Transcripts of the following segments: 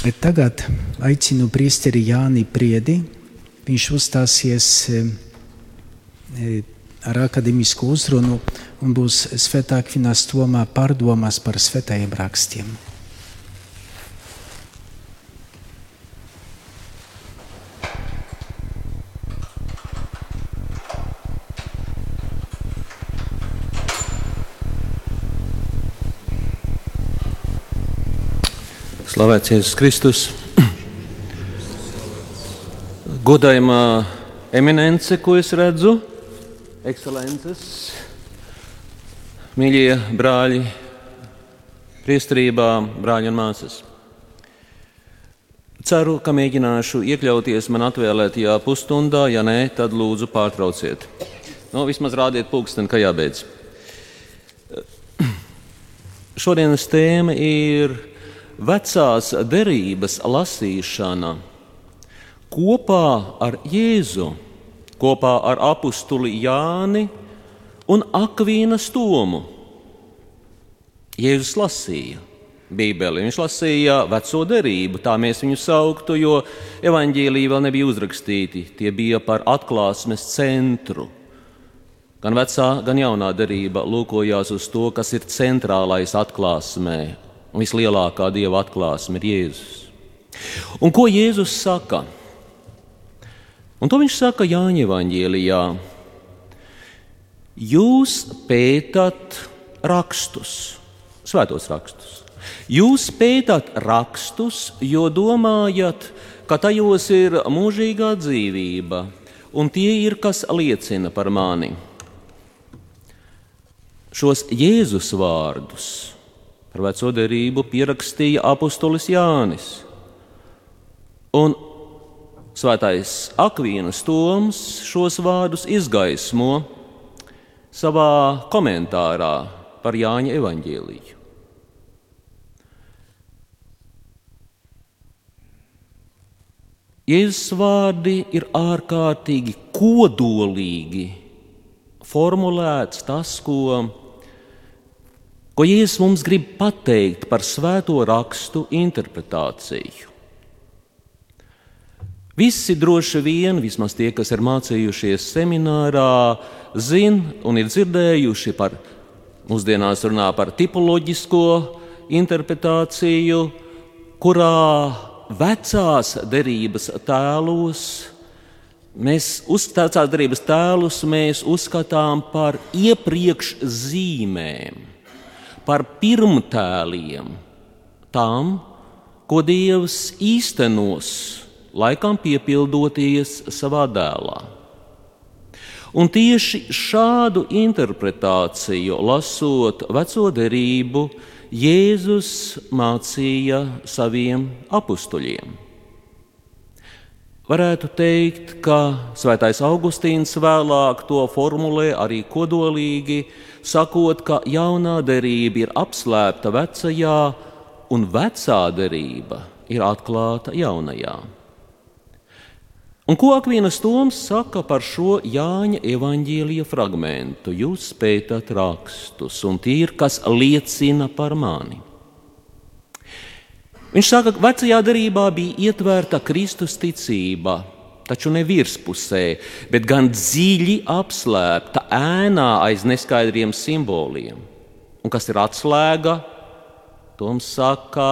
Tagad aicinu priesteri Jāni Priedi. Viņš uzstāsies e, e, ar akadēmisku uzrunu un būs Svētā Kvinas tomā pārdomas par svētajiem rakstiem. Slavēts Jēzus Kristus. Godājumā eminence, ko es redzu, ekscelences, mīļie brāļi, priestrībā, brāļi un māsas. Ceru, ka mēģināšu iekļauties man atvēlētajā pusstundā, ja nē, tad lūdzu pārtrauciet. Nu, vismaz rādiet pulksteni, ka jābeidz. Šodienas tēma ir vecās derības lasīšana kopā ar Jēzu, kopā ar apakstuli Jāni un Akvīnas Tomu. Jēzus lasīja Bībeli, viņš lasīja veco derību, tā mēs viņu sauktu, jo evaņģēlīji vēl nebija uzrakstīti. Tie bija par atklāsmes centru. Gan vecā, gan jaunā derība lūkojās uz to, kas ir centrālais atklāsmē, vislielākā dieva atklāsme ir Jēzus. Un ko Jēzus saka? Un to viņš saka Jāņa Evangelijā. Jūs pētat rakstus, svētos rakstus. Jūs pētat rakstus, jo domājat, ka tajos ir mūžīgā dzīvība, un tie ir kas liecina par mani. Šos Jēzus vārdus Par veco derību pierakstīja apustulis Jānis. Un svētais Akvīnas Toms šos vārdus izgaismo savā komentārā par Jāņa evaņģēlīju. Jēzus vārdi ir ārkārtīgi kodolīgi formulēts tas, ko Ko Jēzus mums grib pateikt par svēto rakstu interpretāciju? Visi droši vien, vismaz tie, kas ir mācījušies seminārā, zina un ir dzirdējuši par, mūsdienās runā par tipoloģisko interpretāciju, kurā vecās derības tēlos mēs uzskatām, tēlus mēs uzskatām par iepriekš zīmēm par pirmtēliem tam, ko Dievs īstenos, laikam piepildoties savā dēlā. Un tieši šādu interpretāciju, lasot veco derību, Jēzus mācīja saviem apstuļiem. Varētu teikt, ka Svētais Augustīns vēlāk to formulē arī kodolīgi, sakot, ka jaunā derība ir apslēpta vecajā, un vecā derība ir atklāta jaunajā. Un ko Akvīnas Toms saka par šo Jāņa evaņģīlija fragmentu? Jūs pētat rakstus, un tie ir, kas liecina par mani. Viņš saka, ka vecajā darbā bija ietverta Kristus ticība, taču ne virspusē, bet gan dziļi apslēpta ēnā aiz neskaidriem simboliem. Un kas ir atslēga? Toms saka,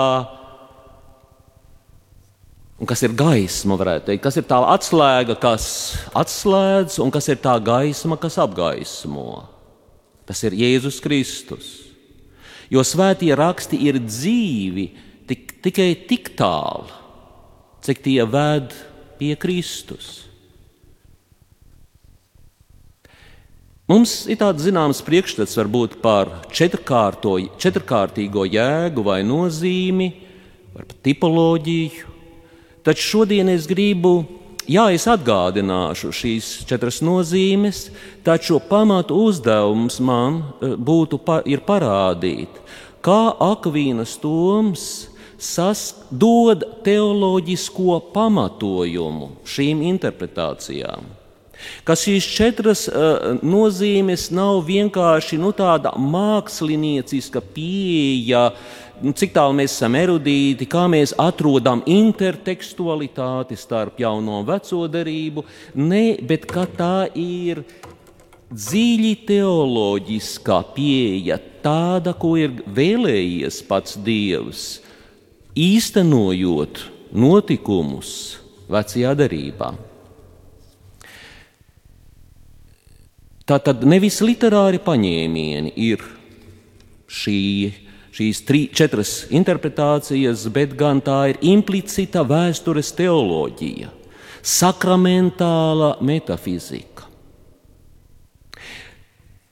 un kas ir gaisma, varētu teikt, kas ir tā atslēga, kas atslēdz, un kas ir tā gaisma, kas apgaismo. Tas ir Jēzus Kristus. Jo svētie raksti ir dzīvi, tik, tikai tik tālu, cik tie ved pie Kristus. Mums ir tāds zināms priekšstats varbūt par četrkārtīgo jēgu vai nozīmi, par tipoloģiju, taču šodien es gribu, jā, es atgādināšu šīs četras nozīmes, taču pamatu uzdevums man eh, būtu pa, parādīt, kā Akvīnas Toms dod teoloģisko pamatojumu šīm interpretācijām. Ka šīs četras uh, nozīmes nav vienkārši nu, tāda mākslinieciska pieeja, nu, cik tālu mēs esam erudīti, kā mēs atrodam intertekstualitāti starp jauno un veco derību. Nē, bet tā ir dziļi teoloģiskā pieeja, tāda, ko ir vēlējies pats Dievs, īstenojot notikumus vecajā derībā. Tā tad nevis literāri paņēmieni ir šī, šīs trī, četras interpretācijas, bet gan tā ir implicita vēstures teoloģija, sakramentāla metafizika.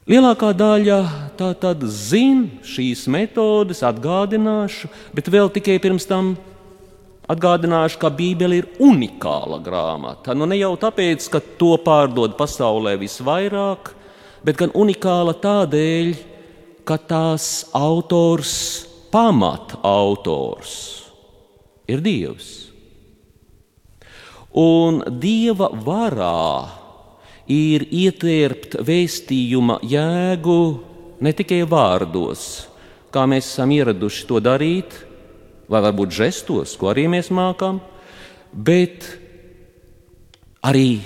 Lielākā daļa tā tad zina šīs metodes, atgādināšu, bet vēl tikai pirms tam Atgādināšu, ka Bībele ir unikāla grāmata. Nu, ne jau tāpēc, ka to pārdod pasaulē visvairāk, bet gan unikāla tādēļ, ka tās autors, pamata autors, ir Dievs. Un Dieva varā ir ietērpt vēstījuma jēgu ne tikai vārdos, kā mēs esam ieraduši to darīt, vai varbūt žestos, ko arī mēs mākam, bet arī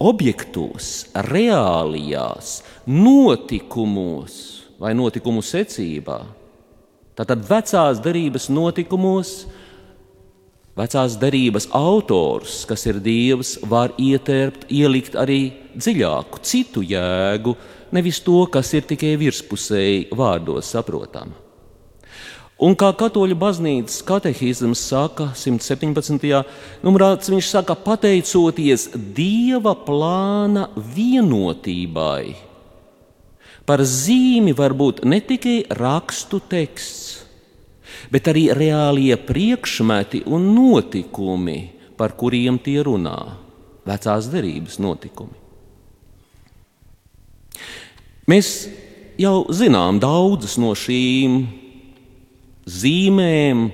objektos, reālijās, notikumos vai notikumu secībā. Tātad vecās derības notikumos, vecās derības autors, kas ir Dievs, var ietērpt, ielikt arī dziļāku, citu jēgu, nevis to, kas ir tikai virspusēji vārdos saprotama. Un kā katoļu baznīcas katehisms saka, 117. numurāts, viņš saka, pateicoties Dieva plāna vienotībai, par zīmi var būt ne tikai rakstu teksts, bet arī reālie priekšmeti un notikumi, par kuriem tie runā, vecās derības notikumi. Mēs jau zinām daudzas no šīm zīmēm,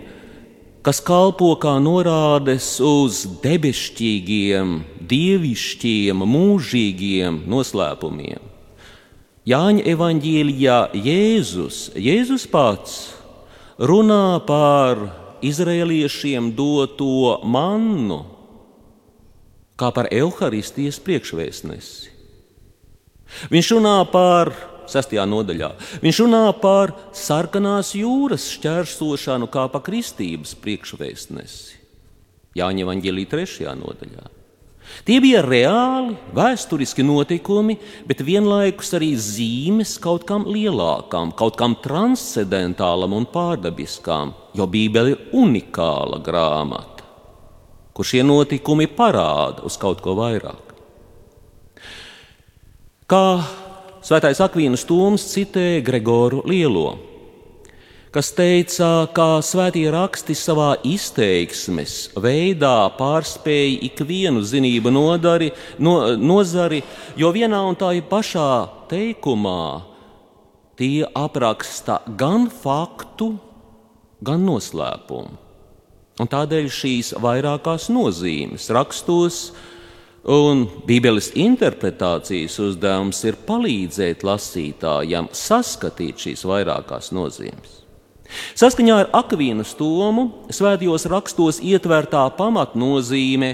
kas kalpo kā norādes uz debesšķīgiem, dievišķiem, mūžīgiem noslēpumiem. Jāņa evanģīlijā Jēzus, Jēzus pats runā par izrēliešiem doto mannu, kā par evaharistijas priekšvēstnesi. Viņš runā par 6. nodaļā. Viņš runā par sarkanās jūras šķērsošanu kā pa kristības priekšvēstnesi. Jāņa Vangelī 3. nodaļā. Tie bija reāli, vēsturiski notikumi, bet vienlaikus arī zīmes kaut kam lielākam, kaut kam transcendentālam un pārdabiskam, jo Bībele ir unikāla grāmata, kur šie notikumi parāda uz kaut ko vairāk. Kā Svētais Akvīnas Tūms citē Gregoru Lielo, kas teica, ka svētie raksti savā izteiksmes veidā pārspēja ikvienu zinību nodari, no, nozari, jo vienā un tā pašā teikumā tie apraksta gan faktu, gan noslēpumu. Un tādēļ šīs vairākās nozīmes rakstos Un Bībeles interpretācijas uzdevums ir palīdzēt lasītājam saskatīt šīs vairākās nozīmes. Saskaņā ar Akvīnas tomu svētajos rakstos ietvērtā pamatnozīme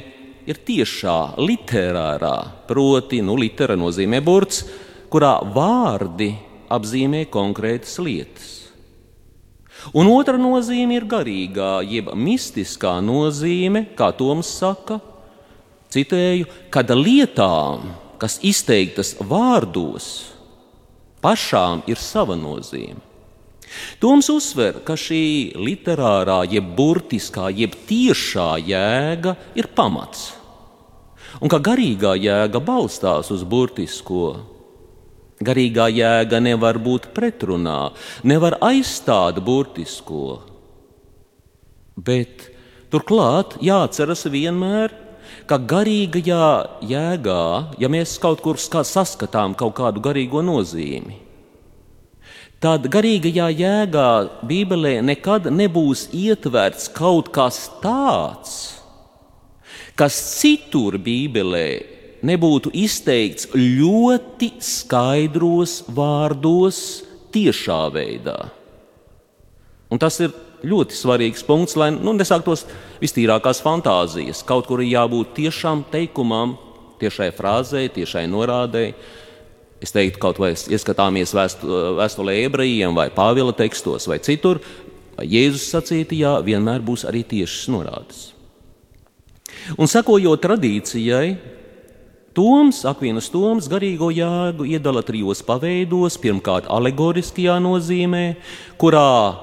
ir tiešā, literārā, proti, nu, litera nozīmē burts, kurā vārdi apzīmē konkrētas lietas. Un otra nozīme ir garīgā, jeb mistiskā nozīme, kā Toms saka, Citēju, kad lietām, kas izteiktas vārdos, pašām ir sava nozīme. Toms uzsver, ka šī literārā, jeb burtiskā, jeb tiešā jēga ir pamats, un ka garīgā jēga balstās uz burtisko. Garīgā jēga nevar būt pretrunā, nevar aizstāt burtisko, bet turklāt jāatceras vienmēr, ka garīgajā jēgā, ja mēs kaut kur saskatām kaut kādu garīgo nozīmi, tad garīgajā jēgā Bībelē nekad nebūs ietverts kaut kas tāds, kas citur Bībelē nebūtu izteikts ļoti skaidros vārdos, tiešā veidā. Un tas ir ļoti svarīgs punkts, lai nu, nesāktos vistīrākās fantāzijas. Kaut kur ir jābūt tiešām teikumam, tiešai frāzei, tiešai norādei. Es teiktu, kaut vai ieskatāmies vēstulē ebrejiem, vai Pāvila tekstos, vai citur, Jēzus sacītajā, vienmēr būs arī tiešas norādes. Un sekojot tradīcijai, Toms, Akvīnas Toms, garīgo jēgu iedala trijos paveidos. Pirmkārt, alegoriskajā nozīmē, kurā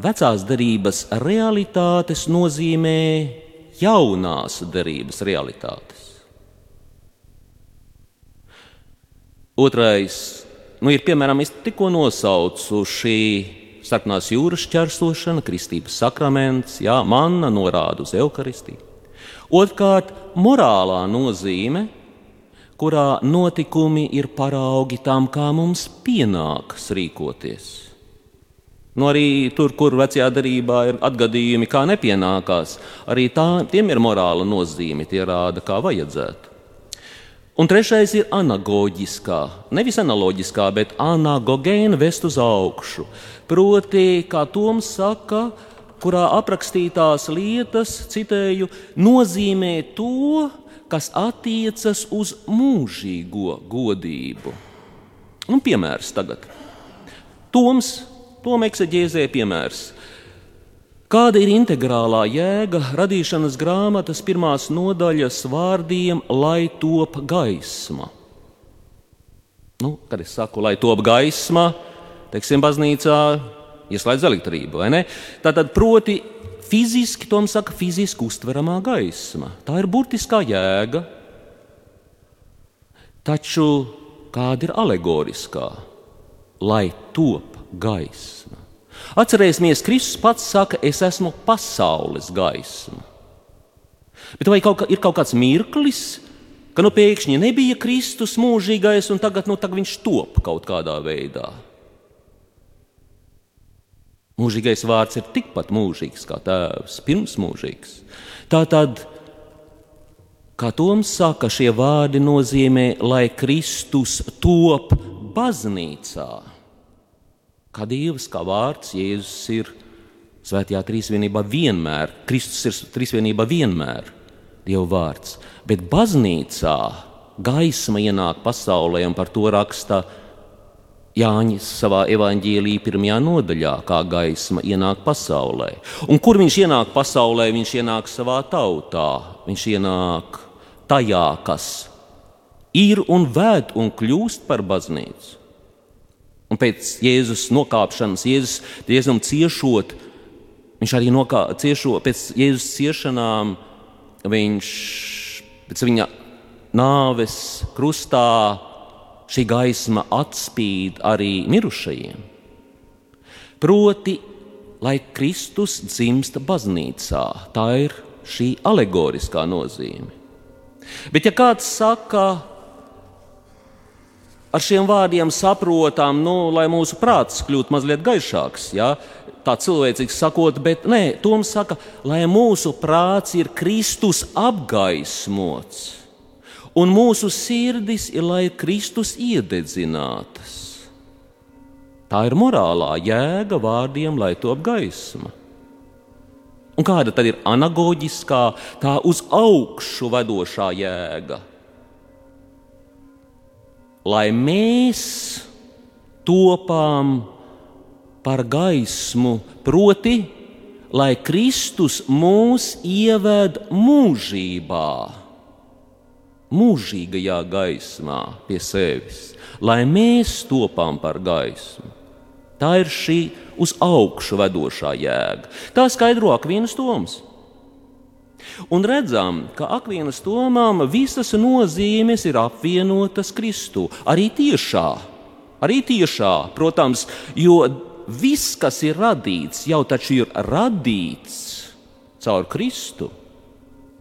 vecās derības realitātes nozīmē jaunās derības realitātes. Otrais, nu, ir piemēram, es tikko nosaucu šī sarkanās jūras ķersošana, kristības sakraments, jā, manna norāda uz evaharistiju. Otrkārt, morālā nozīme, kurā notikumi ir paraugi tam, kā mums pienākas rīkoties. Nu, arī tur, kur vecajā darbā ir atgadījumi, kā nepienākās, arī tā, tiem ir morāla nozīme, tie rāda, kā vajadzētu. Un trešais ir anagoģiskā, nevis analoģiskā, bet anagogēna vest uz augšu. Proti, kā Toms saka, kurā aprakstītās lietas, citēju, nozīmē to, kas attiecas uz mūžīgo godību. Un piemērs tagad. Toms, Toms eksegēzē piemērs. Kāda ir integrālā jēga radīšanas grāmatas pirmās nodaļas vārdiem, lai top gaisma? Nu, kad es saku, lai top gaisma, teiksim, baznīcā ieslēdz elektrību, vai ne? Tātad, proti, fiziski, tom saka, fiziski uztveramā gaisma. Tā ir burtiskā jēga. Taču kāda ir alegoriskā? Lai top gaisma. Atcerēsimies, Kristus pats saka, es esmu pasaules gaisma. Bet vai kaut kā, ir kaut kāds mirklis, ka nu pēkšņi nebija Kristus mūžīgais, un tagad, nu, tagad viņš top kaut kādā veidā? Mūžīgais vārds ir tikpat mūžīgs kā tēvs, pirmsmūžīgs. Tā tad, kā Toms saka, šie vārdi nozīmē, lai Kristus top baznīcā kā Dievs, kā vārds, Jēzus ir svētajā trīsvienībā vienmēr, Kristus ir trīsvienībā vienmēr Dieva vārds. Bet baznīcā gaisma ienāk pasaulē, un par to raksta Jānis savā evanģēlī pirmajā nodaļā, kā gaisma ienāk pasaulē. Un kur viņš ienāk pasaulē? Viņš ienāk savā tautā, viņš ienāk tajā, kas ir un ved un kļūst par baznīcu. Un pēc Jēzus nokāpšanas, Jēzus diezgan ciešot, viņš arī nokā, ciešo, pēc Jēzus ciešanām, viņš pēc viņa nāves krustā šī gaisma atspīd arī mirušajiem. Proti, lai Kristus dzimsta baznīcā, tā ir šī alegoriskā nozīme. Bet, ja kāds saka, ar šiem vārdiem saprotam, nu, lai mūsu prāts kļūtu mazliet gaišāks. Ja? Tā cilvēcīgi sakot, bet nē, Toms saka, lai mūsu prāts ir Kristus apgaismots, un mūsu sirdis ir, lai Kristus iededzinātas. Tā ir morālā jēga vārdiem, lai to apgaisma. Un kāda tad ir anagoģiskā, tā uz augšu vedošā jēga? Lai mēs topām par gaismu, proti, lai Kristus mūs ieved mūžībā, mūžīgajā gaismā pie sevis, lai mēs topām par gaismu. Tā ir šī uz augšu vedošā jēga. Tā skaidro Akvīnas Toms. Un redzam, ka Akvīnas tomām visas nozīmes ir apvienotas Kristū. Arī tiešā, arī tiešā, protams, jo viss, kas ir radīts, jau taču ir radīts caur Kristu.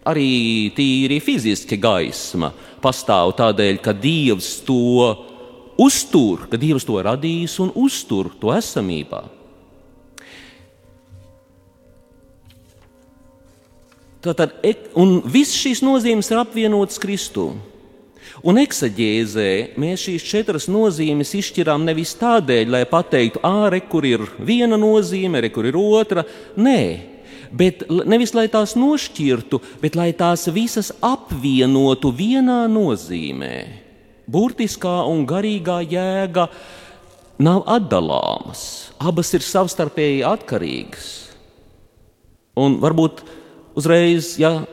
Arī tīri fiziski gaisma pastāv tādēļ, ka Dievs to uztur, ka Dievs to radījis un uztur to esamībā. Tātad, un viss šīs nozīmes ir apvienotas Kristū. Un eksaģēzē mēs šīs četras nozīmes izšķirām nevis tādēļ, lai pateiktu, ārē, kur ir viena nozīme, re, kur ir otra. Nē, bet nevis lai tās nošķirtu, bet lai tās visas apvienotu vienā nozīmē. Burtiskā un garīgā jēga nav atdalāmas, abas ir savstarpēji atkarīgas. Un varbūt uzreiz, ja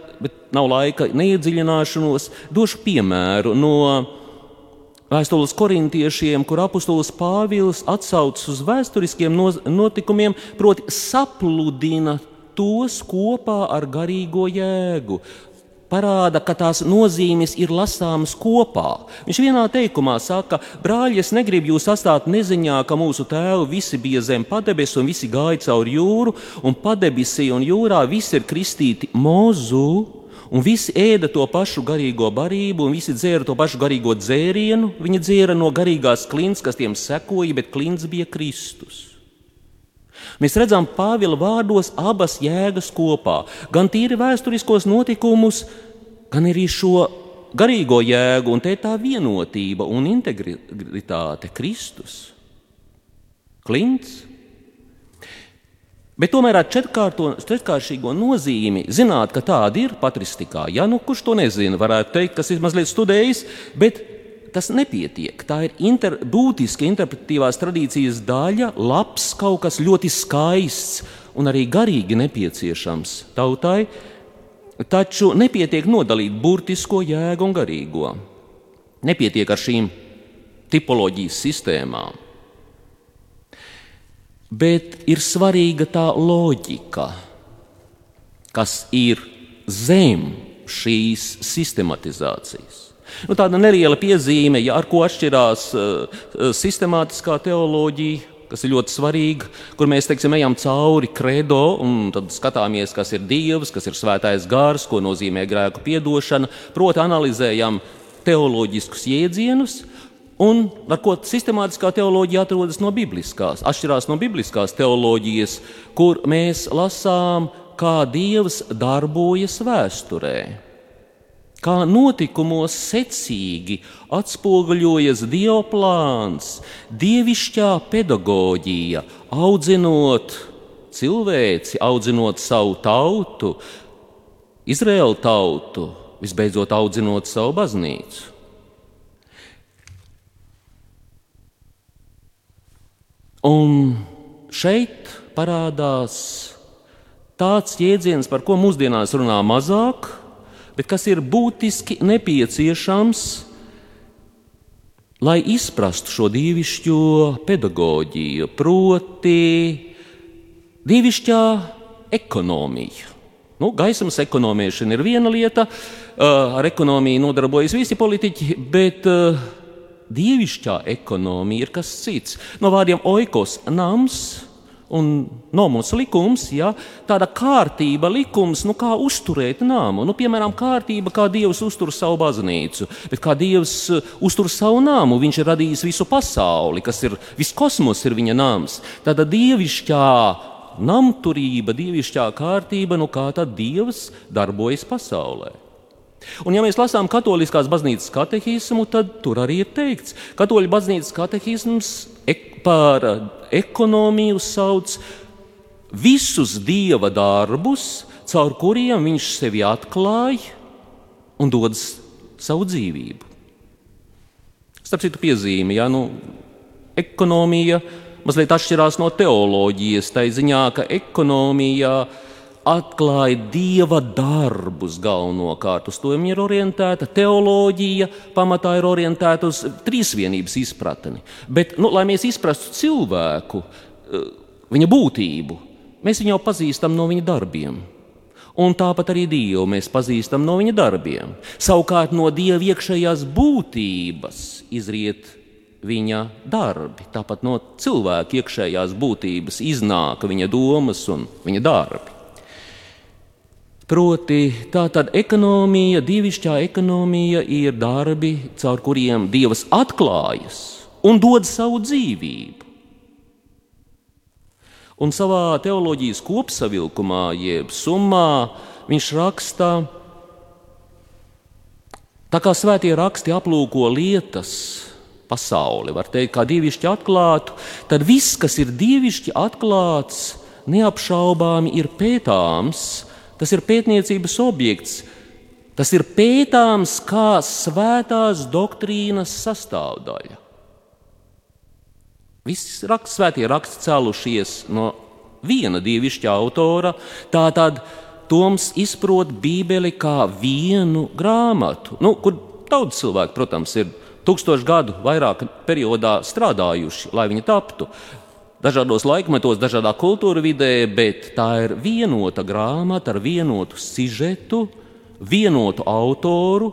nav laika neiedziļināšanos, došu piemēru no vēstules korintiešiem, kur apustulis Pāvils atsaucas uz vēsturiskiem notikumiem, proti, sapludina tos kopā ar garīgo jēgu parāda, ka tās nozīmes ir lasāmas kopā. Viņš vienā teikumā saka, brāļi, es negribu jūs atstāt neziņā, ka mūsu tēvi visi bija zem padebesu un visi gāja cauri jūru, un padebesī un jūrā visi ir kristīti mozu. Un visi ēda to pašu garīgo barību, un visi dzēra to pašu garīgo dzērienu. Viņi dzēra no garīgās klints, kas tiem sekoja, bet klints bija Kristus. Mēs redzam Pāvila vārdos abas jēgas kopā, gan tīri vēsturiskos notikumus, gan arī šo garīgo jēgu, un te ir tā vienotība un integritāte Kristus. Klints. Bet tomēr ar četrkāršīgo nozīmi zināt, ka tāda ir patristikā. Ja nu kurš to nezina, varētu teikt, kas ir mazliet studējis, bet tas nepietiek. Tā ir inter, būtiska interpretīvās tradīcijas daļa, labs, kaut kas ļoti skaists un arī garīgi nepieciešams tautai, taču nepietiek nodalīt burtisko jēgu un garīgo. Nepietiek ar šīm tipoloģijas sistēmām. Bet ir svarīga tā loģika, kas ir zem šīs sistematizācijas. Nu, tāda neliela piezīme, ja ar ko atšķirās uh, sistemātiskā teoloģija, kas ir ļoti svarīga, kur mēs teiksim, ejam cauri credo un skatāmies, kas ir Dievs, kas ir svētais gars, ko nozīmē grēku piedošana. Proti, analizējam teoloģiskus jēdzienus. Un ar ko sistemātiskā teoloģija atrodas no bibliskās, atšķirās no bibliskās teoloģijas, kur mēs lasām, kā Dievs darbojas vēsturē kā notikumos secīgi atspoguļojas Dieva plāns, dievišķā pedagoģija, audzinot cilvēci, audzinot savu tautu, Izraēlu tautu, visbeidzot audzinot savu baznīcu. Un šeit parādās tāds jēdziens, par ko mūsdienās runā mazāk, bet kas ir būtiski nepieciešams, lai izprastu šo dievišķo pedagoģiju, proti, dievišķā ekonomija. Nu, gaismas ekonomēšana ir viena lieta, ar ekonomiju nodarbojas visi politiķi, bet dievišķā ekonomija ir kas cits. No vārdiem oikos nams un nomos likums, ja, tāda kārtība, likums, nu, kā uzturēt nāmu. Nu, piemēram, kārtība, kā Dievs uztur savu baznīcu, bet kā Dievs uh, uztur savu nāmu, Viņš ir radījis visu pasauli, kas ir viss kosmos, ir viņa nams. Tāda dievišķā namturība, dievišķā kārtība, nu kā tad Dievs darbojas pasaulē. Un, ja mēs lasām katoliskās baznīcas katehismu, tad tur arī ir teikts, ka katoļu baznīcas katehisms par ekonomiju sauc visus dieva darbus, caur kuriem viņš sevi atklāja un dod savu dzīvību. Starp citu, piezīme, ja nu, ekonomija mazliet atšķirās no teoloģijas, tā ziņā, ka ekonomija ir atklāja dieva darbus galvenokārt. Uz to ir orientēta teoloģija, pamatā ir orientēta uz trīsvienības izpratni. Bet, nu, lai mēs izprastu cilvēku, eh, viņa būtību, mēs viņu jau pazīstam no viņa darbiem. Un tāpat arī Dievu mēs pazīstam no viņa darbiem. Savukārt no Dieva iekšējās būtības izriet viņa darbi. Tāpat no cilvēka iekšējās būtības iznāk viņa domas un viņa darbi. Proti, tā tad ekonomija, dievišķā ekonomija ir darbi, caur kuriem Dievs atklājas un dod savu dzīvību. Un savā teoloģijas kopsavilkumā, jeb summā, viņš raksta, Tā kā svētie raksti aplūko lietas, pasauli, var teikt, kā dievišķi atklātu, tad viss, kas ir dievišķi atklāts, neapšaubāmi ir pētāms. Tas ir pētniecības objekts. Tas ir pētāms kā svētās doktrīnas sastāvdaļa. Visi raksts, svētie raksti cēlušies no viena dievišķa autora. Tātad Toms izprot Bībeli kā vienu grāmatu, nu, kur daudz cilvēku, protams, ir tūkstošu gadu vairāk periodā strādājuši, lai viņa taptu. Dažādos laikmetos, dažādā kultūra vidē, bet tā ir vienota grāmata ar vienotu sižetu, vienotu autoru.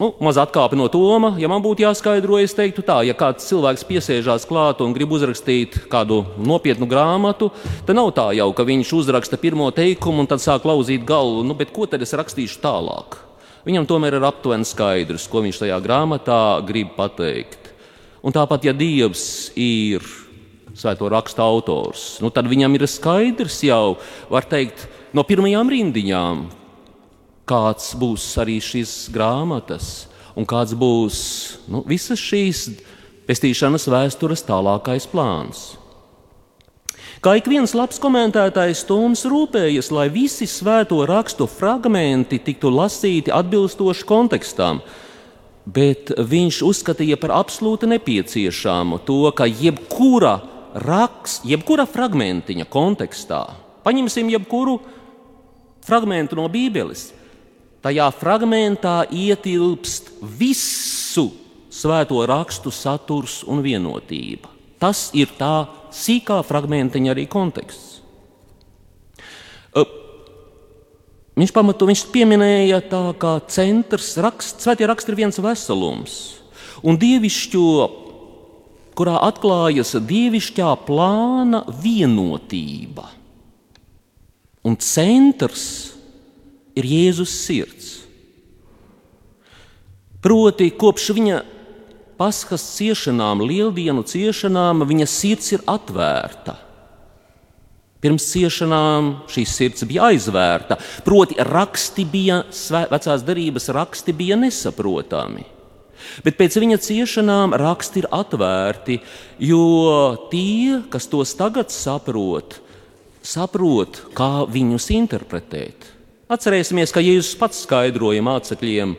Nu, maz atkāpi no Toma, ja man būtu jāskaidro, es teiktu tā, ja kāds cilvēks piesēžās klāt un grib uzrakstīt kādu nopietnu grāmatu, tad nav tā jau, ka viņš uzraksta pirmo teikumu un tad sāk lauzīt galvu, nu, bet ko tad es rakstīšu tālāk? Viņam tomēr ir aptuveni skaidrs, ko viņš tajā grāmatā grib pateikt. Un tāpat, ja Dievs ir svēto rakstu autors, nu tad viņam ir skaidrs jau, var teikt, no pirmajām rindiņām, kāds būs arī šīs grāmatas un kāds būs nu, visas šīs pestīšanas vēstures tālākais plāns. Kā ik viens labs komentētājs Toms rūpējas, lai visi svēto rakstu fragmenti tiktu lasīti atbilstoši kontekstam, bet viņš uzskatīja par absolūti nepieciešamu to, ka jebkura raksts, jebkura fragmentiņa kontekstā, paņemsim jebkuru fragmentu no Bībeles, tajā fragmentā ietilpst visu svēto rakstu saturs un vienotība. Tas ir tā sīkā fragmentiņa arī konteksts. Viņš pamato, viņš pieminēja tā kā centrs, raksts, svētie raksti ir viens veselums. Un dievišķo, kurā atklājas dievišķā plāna vienotība. Un centrs ir Jēzus sirds. Proti, kopš viņa paskas ciešanām, lieldienu ciešanām, viņa sirds ir atvērta. Pirms ciešanām šī sirds bija aizvērta, proti, raksti bija, vecās darbības raksti bija nesaprotami. Bet pēc viņa ciešanām raksti ir atvērti, jo tie, kas tos tagad saprot, saprot, kā viņus interpretēt. Atcerēsimies, ka Jēzus pats skaidroja mācekļiem,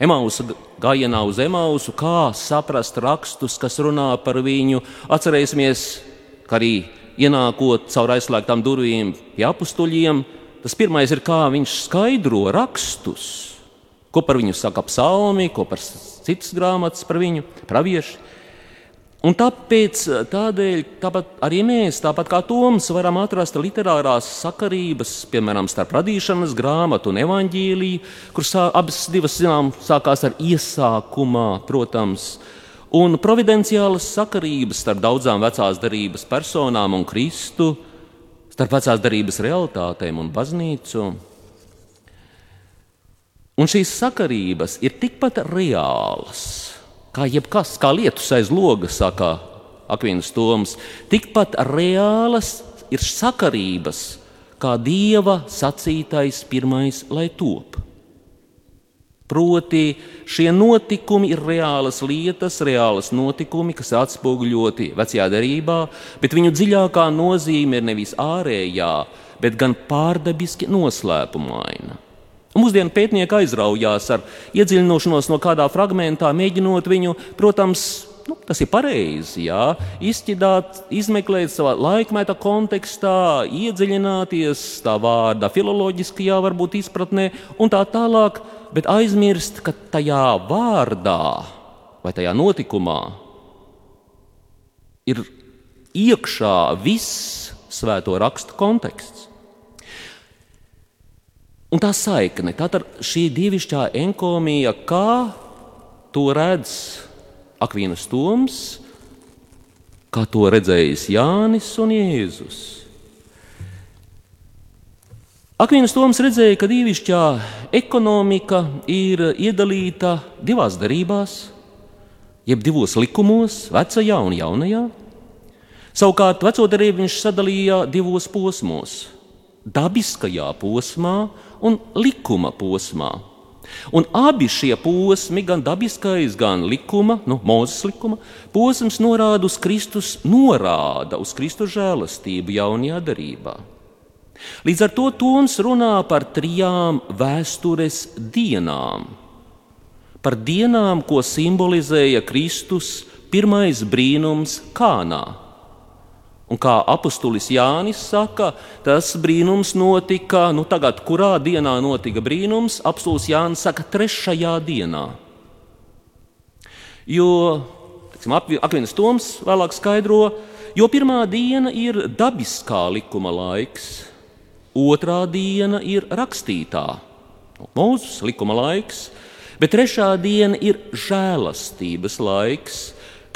Emausa gājienā uz Emausu, kā saprast rakstus, kas runā par viņu. Atcerēsimies, ka arī ienākot caur aizslēgtām durvīm pie apstuļiem, tas pirmais ir, kā viņš skaidro rakstus, ko par viņu saka psalmi, ko par citas grāmatas par viņu, pravieši. Un tāpēc tādēļ, tāpat arī mēs, tāpat kā Toms, varam atrast literārās sakarības, piemēram, starp radīšanas grāmatu un evaņģīliju, kuras abas divas, zinām, sākās ar iesākumā, protams, un providenciālas sakarības starp daudzām vecās darības personām un Kristu, starp vecās darības realitātēm un baznīcu. Un šīs sakarības ir tikpat reālas kā jebkas, kā lietus aiz logas, saka Akvīnas Toms, tikpat reālas ir sakarības, kā dieva sacītais pirmais, lai top. Proti, šie notikumi ir reālas lietas, reālas notikumi, kas atspoguļoti vecajā darbā, bet viņu dziļākā nozīme ir nevis ārējā, bet gan pārdabiski noslēpumaina. Mūsdienu pētnieki aizraujās ar iedziļināšanos no kādā fragmentā, mēģinot viņu, protams, nu, tas ir pareizi, jā, izķidāt, izmeklēt savā laikmeta kontekstā, iedziļināties tā vārda filoloģiskajā, varbūt izpratnē un tā tālāk, bet aizmirst, ka tajā vārdā vai tajā notikumā ir iekšā viss svēto rakstu konteksts. Un tā saikne, tātad šī dievišķā enkomija, kā to redz Akvīnas Toms, kā to redzējis Jānis un Jēzus. Akvīnas Toms redzēja, ka dievišķā ekonomika ir iedalīta divās darībās, jeb divos likumos, vecajā un jaunajā. Savukārt veco darību viņš sadalīja divos posmos - dabiskajā posmā un likuma posmā. Un abi šie posmi, gan dabiskais, gan likuma, nu, mūzes likuma, posms norāda uz Kristus, norāda uz Kristus žēlastību jaunajā darbā. Līdz ar to Toms runā par trijām vēstures dienām. Par dienām, ko simbolizēja Kristus pirmais brīnums Kānā. Un kā apustulis Jānis saka, tas brīnums notika, nu tagad, kurā dienā notika brīnums, apustulis Jānis saka, trešajā dienā. Jo, teiksim, Akvinas Toms vēlāk skaidro, jo pirmā diena ir dabiskā likuma laiks, otrā diena ir rakstītā, mūzes likuma laiks, bet trešā diena ir žēlastības laiks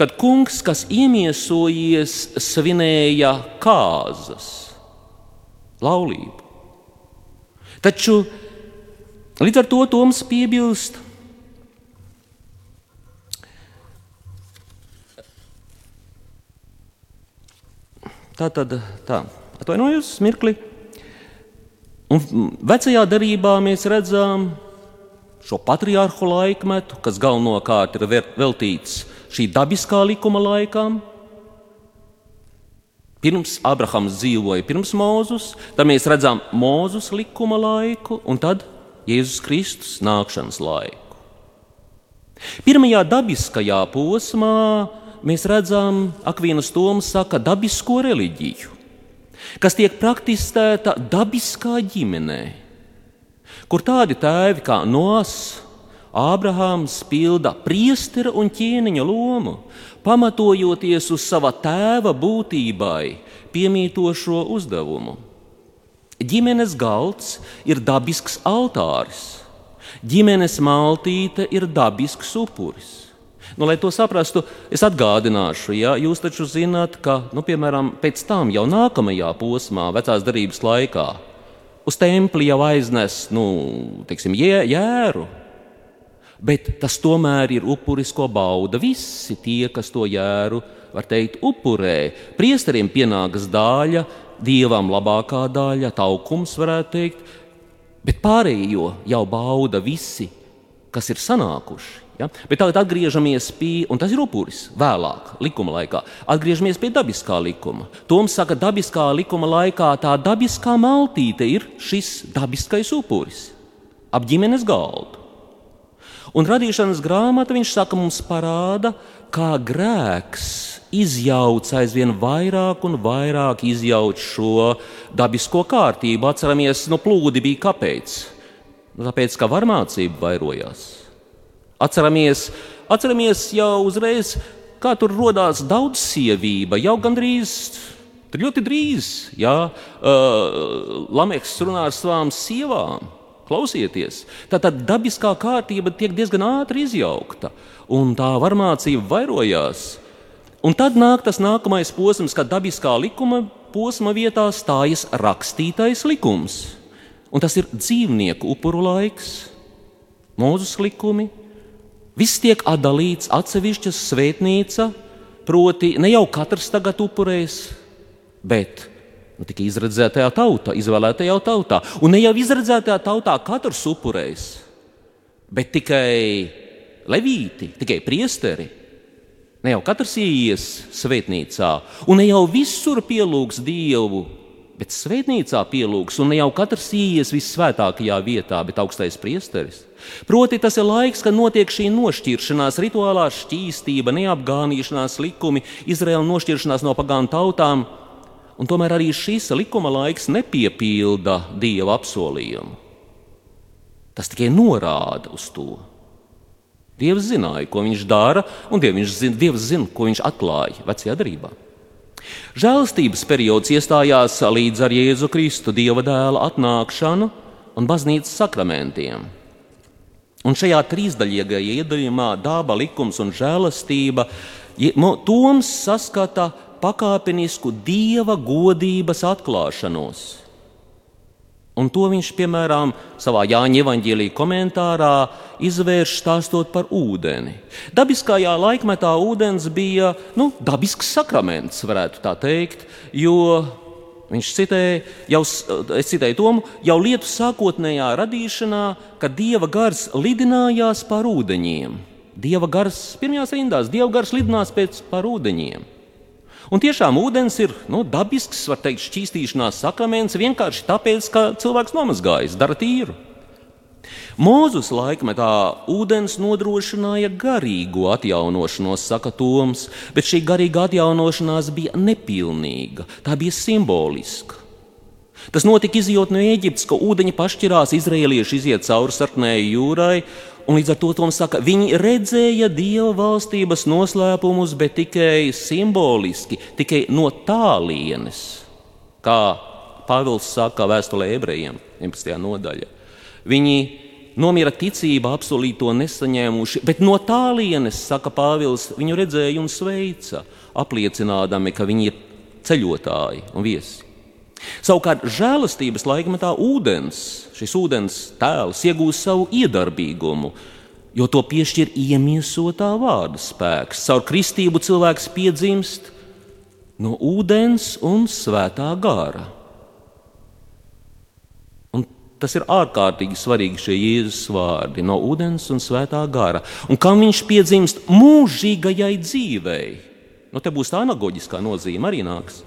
kad kungs, kas iemiesojies, svinēja kāzas, laulību. Taču līdz ar to Toms piebilst, tā tad tā, atvainojos mirkli. Un vecajā darbā mēs redzam šo patriārhu laikmetu, kas galvenokārt ir veltīts šī dabiskā likuma laikām. Pirms Abrahams dzīvoja pirms Mūzus, tad mēs redzam Mūzus likuma laiku un tad Jēzus Kristus nākšanas laiku. Pirmajā dabiskajā posmā mēs redzam, Akvīnas Toms saka, dabisko reliģiju, kas tiek praktizēta dabiskā ģimenē, kur tādi tēvi kā Noas, Ābrahāms pilda priestera un ķēniņa lomu, pamatojoties uz sava tēva būtībai piemītošo uzdevumu. Ģimenes galds ir dabisks altāris, ģimenes maltīte ir dabisks upuris. Nu, lai to saprastu, es atgādināšu, ja jūs taču zināt, ka, nu, piemēram, pēc tam jau nākamajā posmā, vecās darbības laikā, uz templi jau aiznes nu, teiksim, jē, jēru, bet tas tomēr ir upuris, ko bauda visi tie, kas to jēru, var teikt, upurē. Priesteriem pienākas daļa, dievam labākā daļa, taukums, varētu teikt, bet pārējo jau bauda visi, kas ir sanākuši. Ja? Bet tagad atgriežamies pie, un tas ir upuris vēlāk, likuma laikā. Atgriežamies pie dabiskā likuma. Toms saka, dabiskā likuma laikā tā dabiskā maltīte ir šis dabiskais upuris ap ģimenes galdu. Un radīšanas grāmata, viņš saka, mums parāda, kā grēks izjauc aizvien vairāk un vairāk izjauc šo dabisko kārtību. Atceramies, no plūdi bija kāpēc? Nu, tāpēc, ka varmācība vairojās. Atceramies, atceramies jau uzreiz, kā tur radās daudzsievība, jau gandrīz. Ļoti drīz, jā, uh, Lameks runā ar savām sievām. Klausieties, tā tad dabiskā kārtība tiek diezgan ātri izjaukta, un tā varmācība vairojās. Un tad nāk tas nākamais posms, kad dabiskā likuma posma vietā stājas rakstītais likums. Un tas ir dzīvnieku upuru laiks, mūzus likumi. Viss tiek atdalīts atsevišķa svētnīca, proti, ne jau katrs tagad upurēs, bet Nu, tikai izredzētajā tautā, izvēlētajā tautā. Un ne jau izredzētajā tautā katrs upurējs, bet tikai levīti, tikai priesteri. Ne jau katrs ienāks svētnīcā, un ne jau visur pielūgs Dievu, bet svētnīcā pielūgs, un ne jau katrs ienāks visvētākajā vietā, bet augstais priesteris. Proti, tas ir laiks, kad notiek šī nošķiršanās, rituālā šķīstība, neapgānīšanās likumi, Izraēla nošķiršanās no pagānu tautām un tomēr arī šis likuma laiks nepiepilda dieva apsolījumu. Tas tikai norāda uz to. Dievs zināja, ko viņš dara, un Dievs zina, Dievs zina ko viņš atklāja vecajā darbā. Žēlastības periods iestājās līdz ar Jēzu Kristu, Dieva dēla atnākšanu un baznīcas sakramentiem. Un šajā trīsdaļīgajā iedalījumā daba, likums un žēlastība Toms saskata pakāpenisku dieva godības atklāšanos. Un to viņš, piemēram, savā Jāņa evanģēlīja komentārā izvērš stāstot par ūdeni. Dabiskajā laikmetā ūdens bija nu, dabisks sakraments, varētu tā teikt, jo Viņš citēja, jau, es citēju Tomu, jau lietu sākotnējā radīšanā, kad dieva gars lidinājās pār ūdeņiem. Dieva gars pirmajās rindās, dieva gars lidinās pēc pār ūdeņiem. Un tiešām ūdens ir nu, dabisks, var teikt, šķīstīšanās sakraments vienkārši tāpēc, ka cilvēks nomazgājas, dara tīru. Mūzus laikmetā ūdens nodrošināja garīgo atjaunošanos, saka Toms, bet šī garīga atjaunošanās bija nepilnīga, tā bija simboliska. Tas notika izjūt no Eģiptes, ka ūdeņi pašķirās, izrēlieši iziet cauri sarkanējai jūrai, un līdz ar to Toms saka, viņi redzēja dieva valstības noslēpumus, bet tikai simboliski, tikai no tālienes, kā Pāvils saka vēstulē ebrejiem, 11. nodaļā. Viņi nomira ticība, apsolīto nesaņēmuši, bet no tālienes, saka Pāvils, viņu redzēja un sveica, apliecinādami, ka viņi ir ceļotāji un viesi. Savukārt, žēlastības laikmetā ūdens, šis ūdens tēls iegūst savu iedarbīgumu, jo to piešķir iemiesotā vārda spēks. Caur kristību cilvēks piedzimst no ūdens un svētā gara. Tas ir ārkārtīgi svarīgi šie Jēzus vārdi no ūdens un svētā gara. Un kam viņš piedzimst mūžīgajai dzīvei? Nu, te būs tā analoģiskā nozīme arī nāks.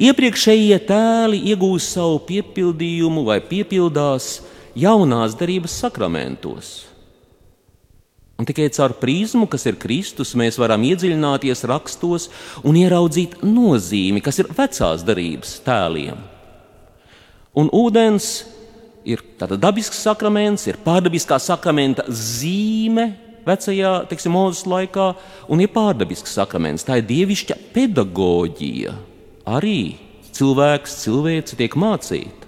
Iepriekšējie tēli iegūst savu piepildījumu vai piepildās jaunās darības sakramentos. Un tikai caur prizmu, kas ir Kristus, mēs varam iedziļināties rakstos un ieraudzīt nozīmi, kas ir vecās darības tēliem. Un ūdens ir dabisks sakraments, ir pārdabiskā sakramenta zīme vecajā, teiksim, mūzes laikā, un ir pārdabisks sakraments. Tā ir dievišķa pedagoģija. Arī cilvēks, cilvēce tiek mācīta.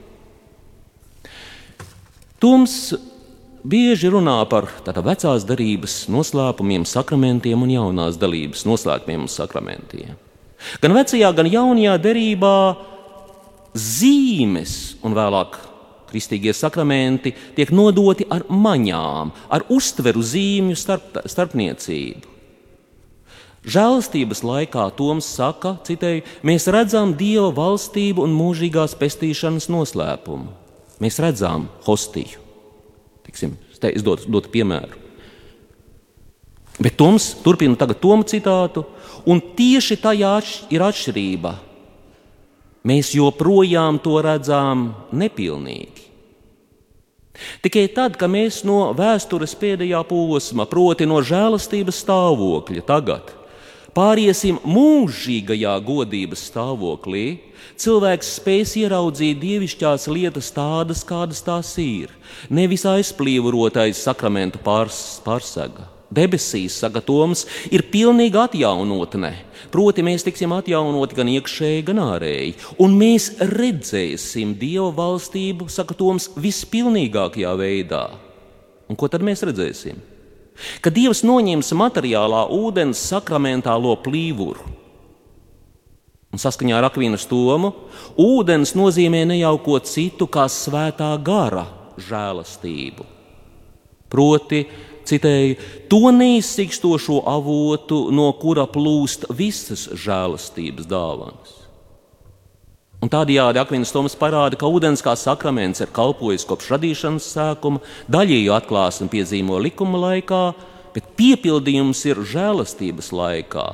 Toms bieži runā par tāda vecās darības noslēpumiem, sakramentiem un jaunās dalības noslēpumiem un sakramentiem. Gan vecajā, gan jaunajā derībā zīmes un vēlāk Kristīgie sakramenti tiek nodoti ar maņām, ar uztveru zīmju starp, starpniecību. Žēlastības laikā Toms saka, citēju, mēs redzam Dieva valstību un mūžīgās pestīšanas noslēpumu. Mēs redzam hostiju. Tiksim, es dotu, dotu piemēru. Bet Toms turpina tagad tomu citātu, un tieši tajā ir atšķirība mēs joprojām to redzam nepilnīgi. Tikai tad, kad mēs no vēstures pēdējā posma, proti no žēlastības stāvokļa, tagad pāriesim mūžīgajā godības stāvoklī, cilvēks spēs ieraudzīt dievišķās lietas tādas, kādas tās ir, nevis aizplīvotais sakramentu pārs, pārsega debesīs, saka Toms, ir pilnīga atjaunotne. Proti, mēs tiksim atjaunoti gan iekšēji, gan ārēji, un mēs redzēsim Dieva valstību, saka Toms, vispilnīgākajā veidā. Un ko tad mēs redzēsim? Kad Dievs noņems materiālā ūdens sakramentālo plīvuru. Un saskaņā ar Akvīnas tomu, ūdens nozīmē ne jau ko citu kā svētā gara žēlastību. Proti, citēju, to neizsikstošo avotu, no kura plūst visas žēlastības dāvanas. Un tādējādi Akvīns Toms parāda, ka ūdens kā sakraments ir kalpojis kopš radīšanas sākuma, daļēju atklāsmi piedzīvo likuma laikā, bet piepildījums ir žēlastības laikā.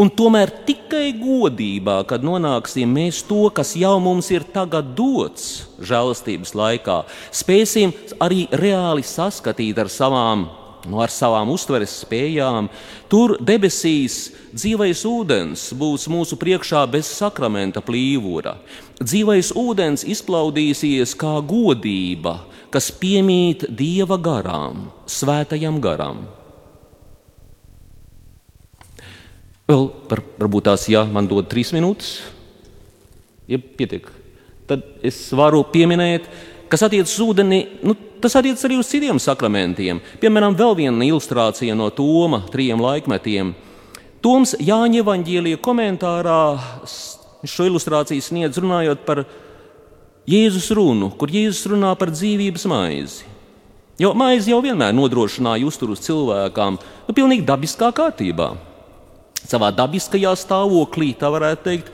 Un tomēr tikai godībā, kad nonāksim mēs to, kas jau mums ir tagad dots žēlastības laikā, spēsim arī reāli saskatīt ar savām, no nu, ar savām uztveres spējām. Tur debesīs dzīvais ūdens būs mūsu priekšā bez sakramenta plīvura. Dzīvais ūdens izplaudīsies kā godība, kas piemīt dieva garām, svētajam garam. Vēl par, varbūt tās, ja man dod trīs minūtes, ja pietiek, tad es varu pieminēt, kas attiecas uz ūdeni. Nu, tas attiecas arī uz citiem sakramentiem. Piemēram, vēl viena ilustrācija no Toma trijiem laikmetiem. Toms Jāņa Evanģēlija komentārā šo ilustrāciju sniedz runājot par Jēzus runu, kur Jēzus runā par dzīvības maizi. Jo maize jau vienmēr nodrošināja uzturu uz cilvēkām, nu, pilnīgi dabiskā kārtībā savā dabiskajā stāvoklī, tā varētu teikt,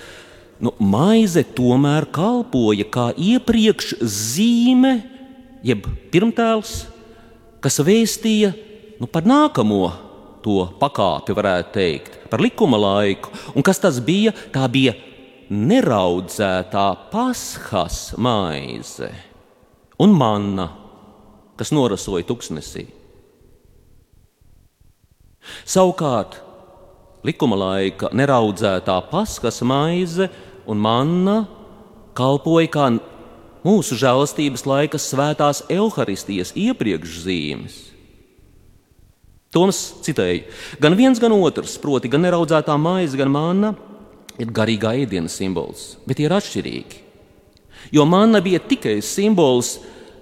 nu, maize tomēr kalpoja kā iepriekš zīme, jeb pirmtēls, kas vēstīja nu, par nākamo to pakāpi, varētu teikt, par likuma laiku. Un kas tas bija? Tā bija neraudzētā paskas maize un manna, kas norasoja tuksnesī. Savukārt, likuma laika neraudzētā paskas maize un manna kalpoja kā mūsu žēlastības laika svētās evaharistijas iepriekšzīmes. Toms citēja, gan viens, gan otrs, proti, gan neraudzētā maize, gan manna, ir garīgā ēdiena simbols, bet tie ir atšķirīgi. Jo manna bija tikai simbols,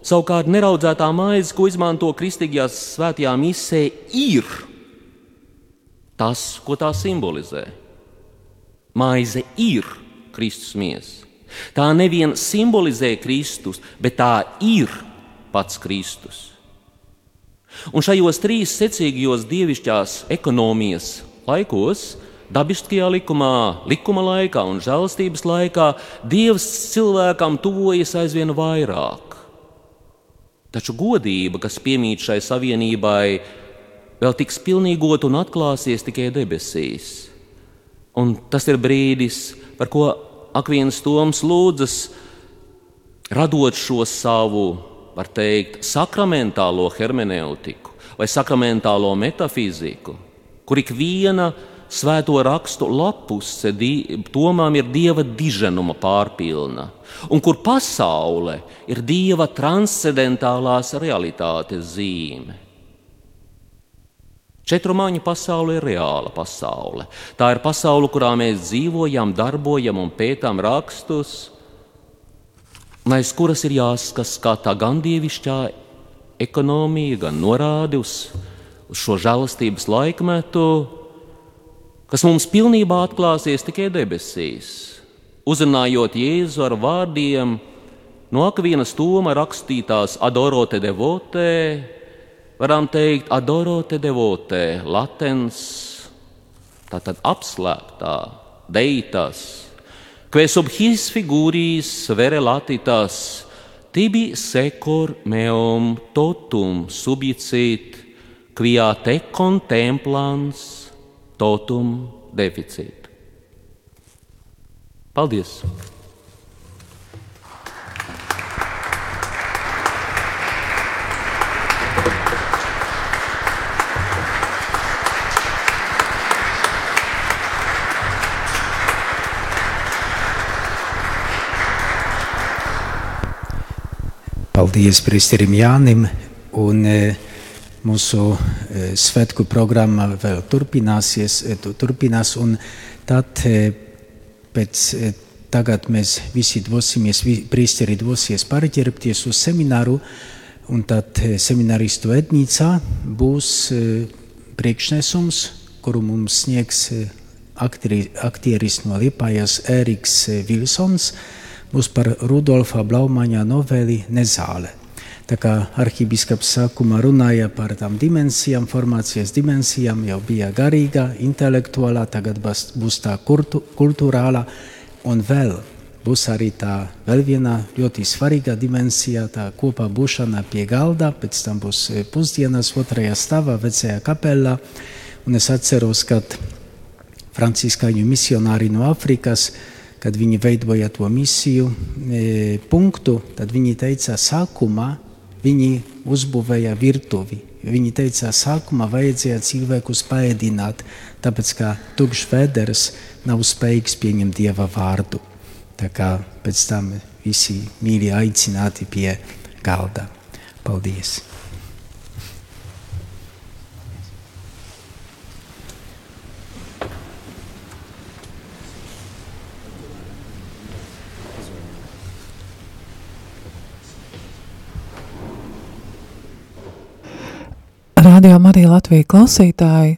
savukārt neraudzētā maize, ko izmanto kristīgajā svētajā misē, ir tas, ko tā simbolizē. Maize ir Kristus miesa. Tā nevien simbolizē Kristus, bet tā ir pats Kristus. Un šajos trīs secīgajos dievišķās ekonomijas laikos, dabiskajā likumā, likuma laikā un žēlastības laikā, Dievs cilvēkam tuvojas aizvien vairāk. Taču godība, kas piemīt šai savienībai, vēl tiks pilnīgot un atklāsies tikai debesīs. Un tas ir brīdis, par ko Akvīns Toms lūdzas, radot šo savu var teikt, sakramentālo hermeneutiku vai sakramentālo metafiziku, kur ik viena svēto rakstu lapuse tomām ir dieva diženuma pārpilna, un kur pasaule ir dieva transcendentālās realitātes zīme. Četrumaņu pasaule ir reāla pasaule. Tā ir pasaule, kurā mēs dzīvojam, darbojam un pētām rakstus, un aiz kuras ir jāskatās kā tā gan dievišķā ekonomija, gan norāde uz, uz šo žēlastības laikmetu, kas mums pilnībā atklāsies tikai debesīs. Uzrunājot Jēzu ar vārdiem no akvienas toma rakstītās adorote devote, varam teikt adorote devote, latens, tātad apslēptā, deitas que sub his figuris vere latitas tibi secor meum totum subicit, quia te contemplans totum deficit. Paldies! Paldies Priesterim Jānim. Un, e, mūsu e, svētku programma vēl turpināsies, e, turpinās, un tad pēc tagad mēs visi dosimies, priesteri dosies pārģērbties uz semināru, un tad semināristu etnīcā būs priekšnesums, kuru mums sniegs aktieris no Liepājas Ēriks Vilsons, būs par Rudolfa Blaumaņa noveli Nezāle. Tā kā arhibīskaps sākumā runāja par tām dimensijām, formācijas dimensijām, jau bija garīga, intelektuālā, tagad būs tā kultu, kultūrālā, un vēl būs arī tā vēl viena ļoti svarīga dimensija, tā kopā būšana pie galda, pēc tam būs e, pusdienas otrajā stāvā, vecajā kapelā, un es atceros, kad franciskāņu misionāri no Afrikas, kad viņi veidoja to misiju e, punktu, tad viņi teica, sākumā viņi uzbūvēja virtuvi. Viņi teica, sākumā vajadzēja cilvēkus paēdināt, tāpēc ka tukšs vēders nav spējīgs pieņemt dieva vārdu. Tā kā pēc tam visi mīļi aicināti pie galda. Paldies! Radio Marija Latvija klausītāji,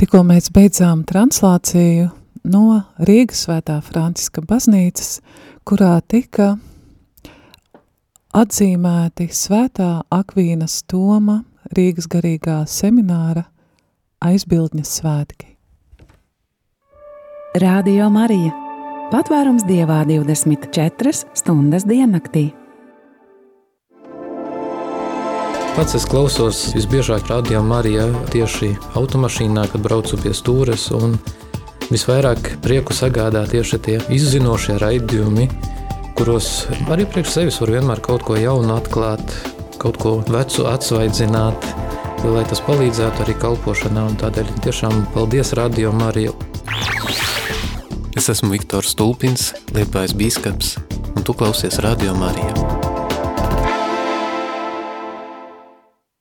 tikko mēs beidzām translāciju no Rīgas svētā Franciska baznīcas, kurā tika atzīmēti svētā Akvīnas Toma Rīgas garīgā semināra aizbildņas svētki. Radio Marija Patvērums dievā 24 stundas diennaktī. Pats es klausos visbiežāk radio Marijā tieši automašīnā, kad braucu pie stūres. Visvairāk prieku sagādā tieši tie izzinošie raidījumi, kuros arī priekš sevis var vienmēr kaut ko jaunu atklāt, kaut ko vecu atsvaidzināt, lai tas palīdzētu arī kalpošanā. Tādēļ tiešām paldies Radio Mariju! Es esmu Viktors Stulpins, Liepājas bīskaps, un tu klausies Radio Mariju.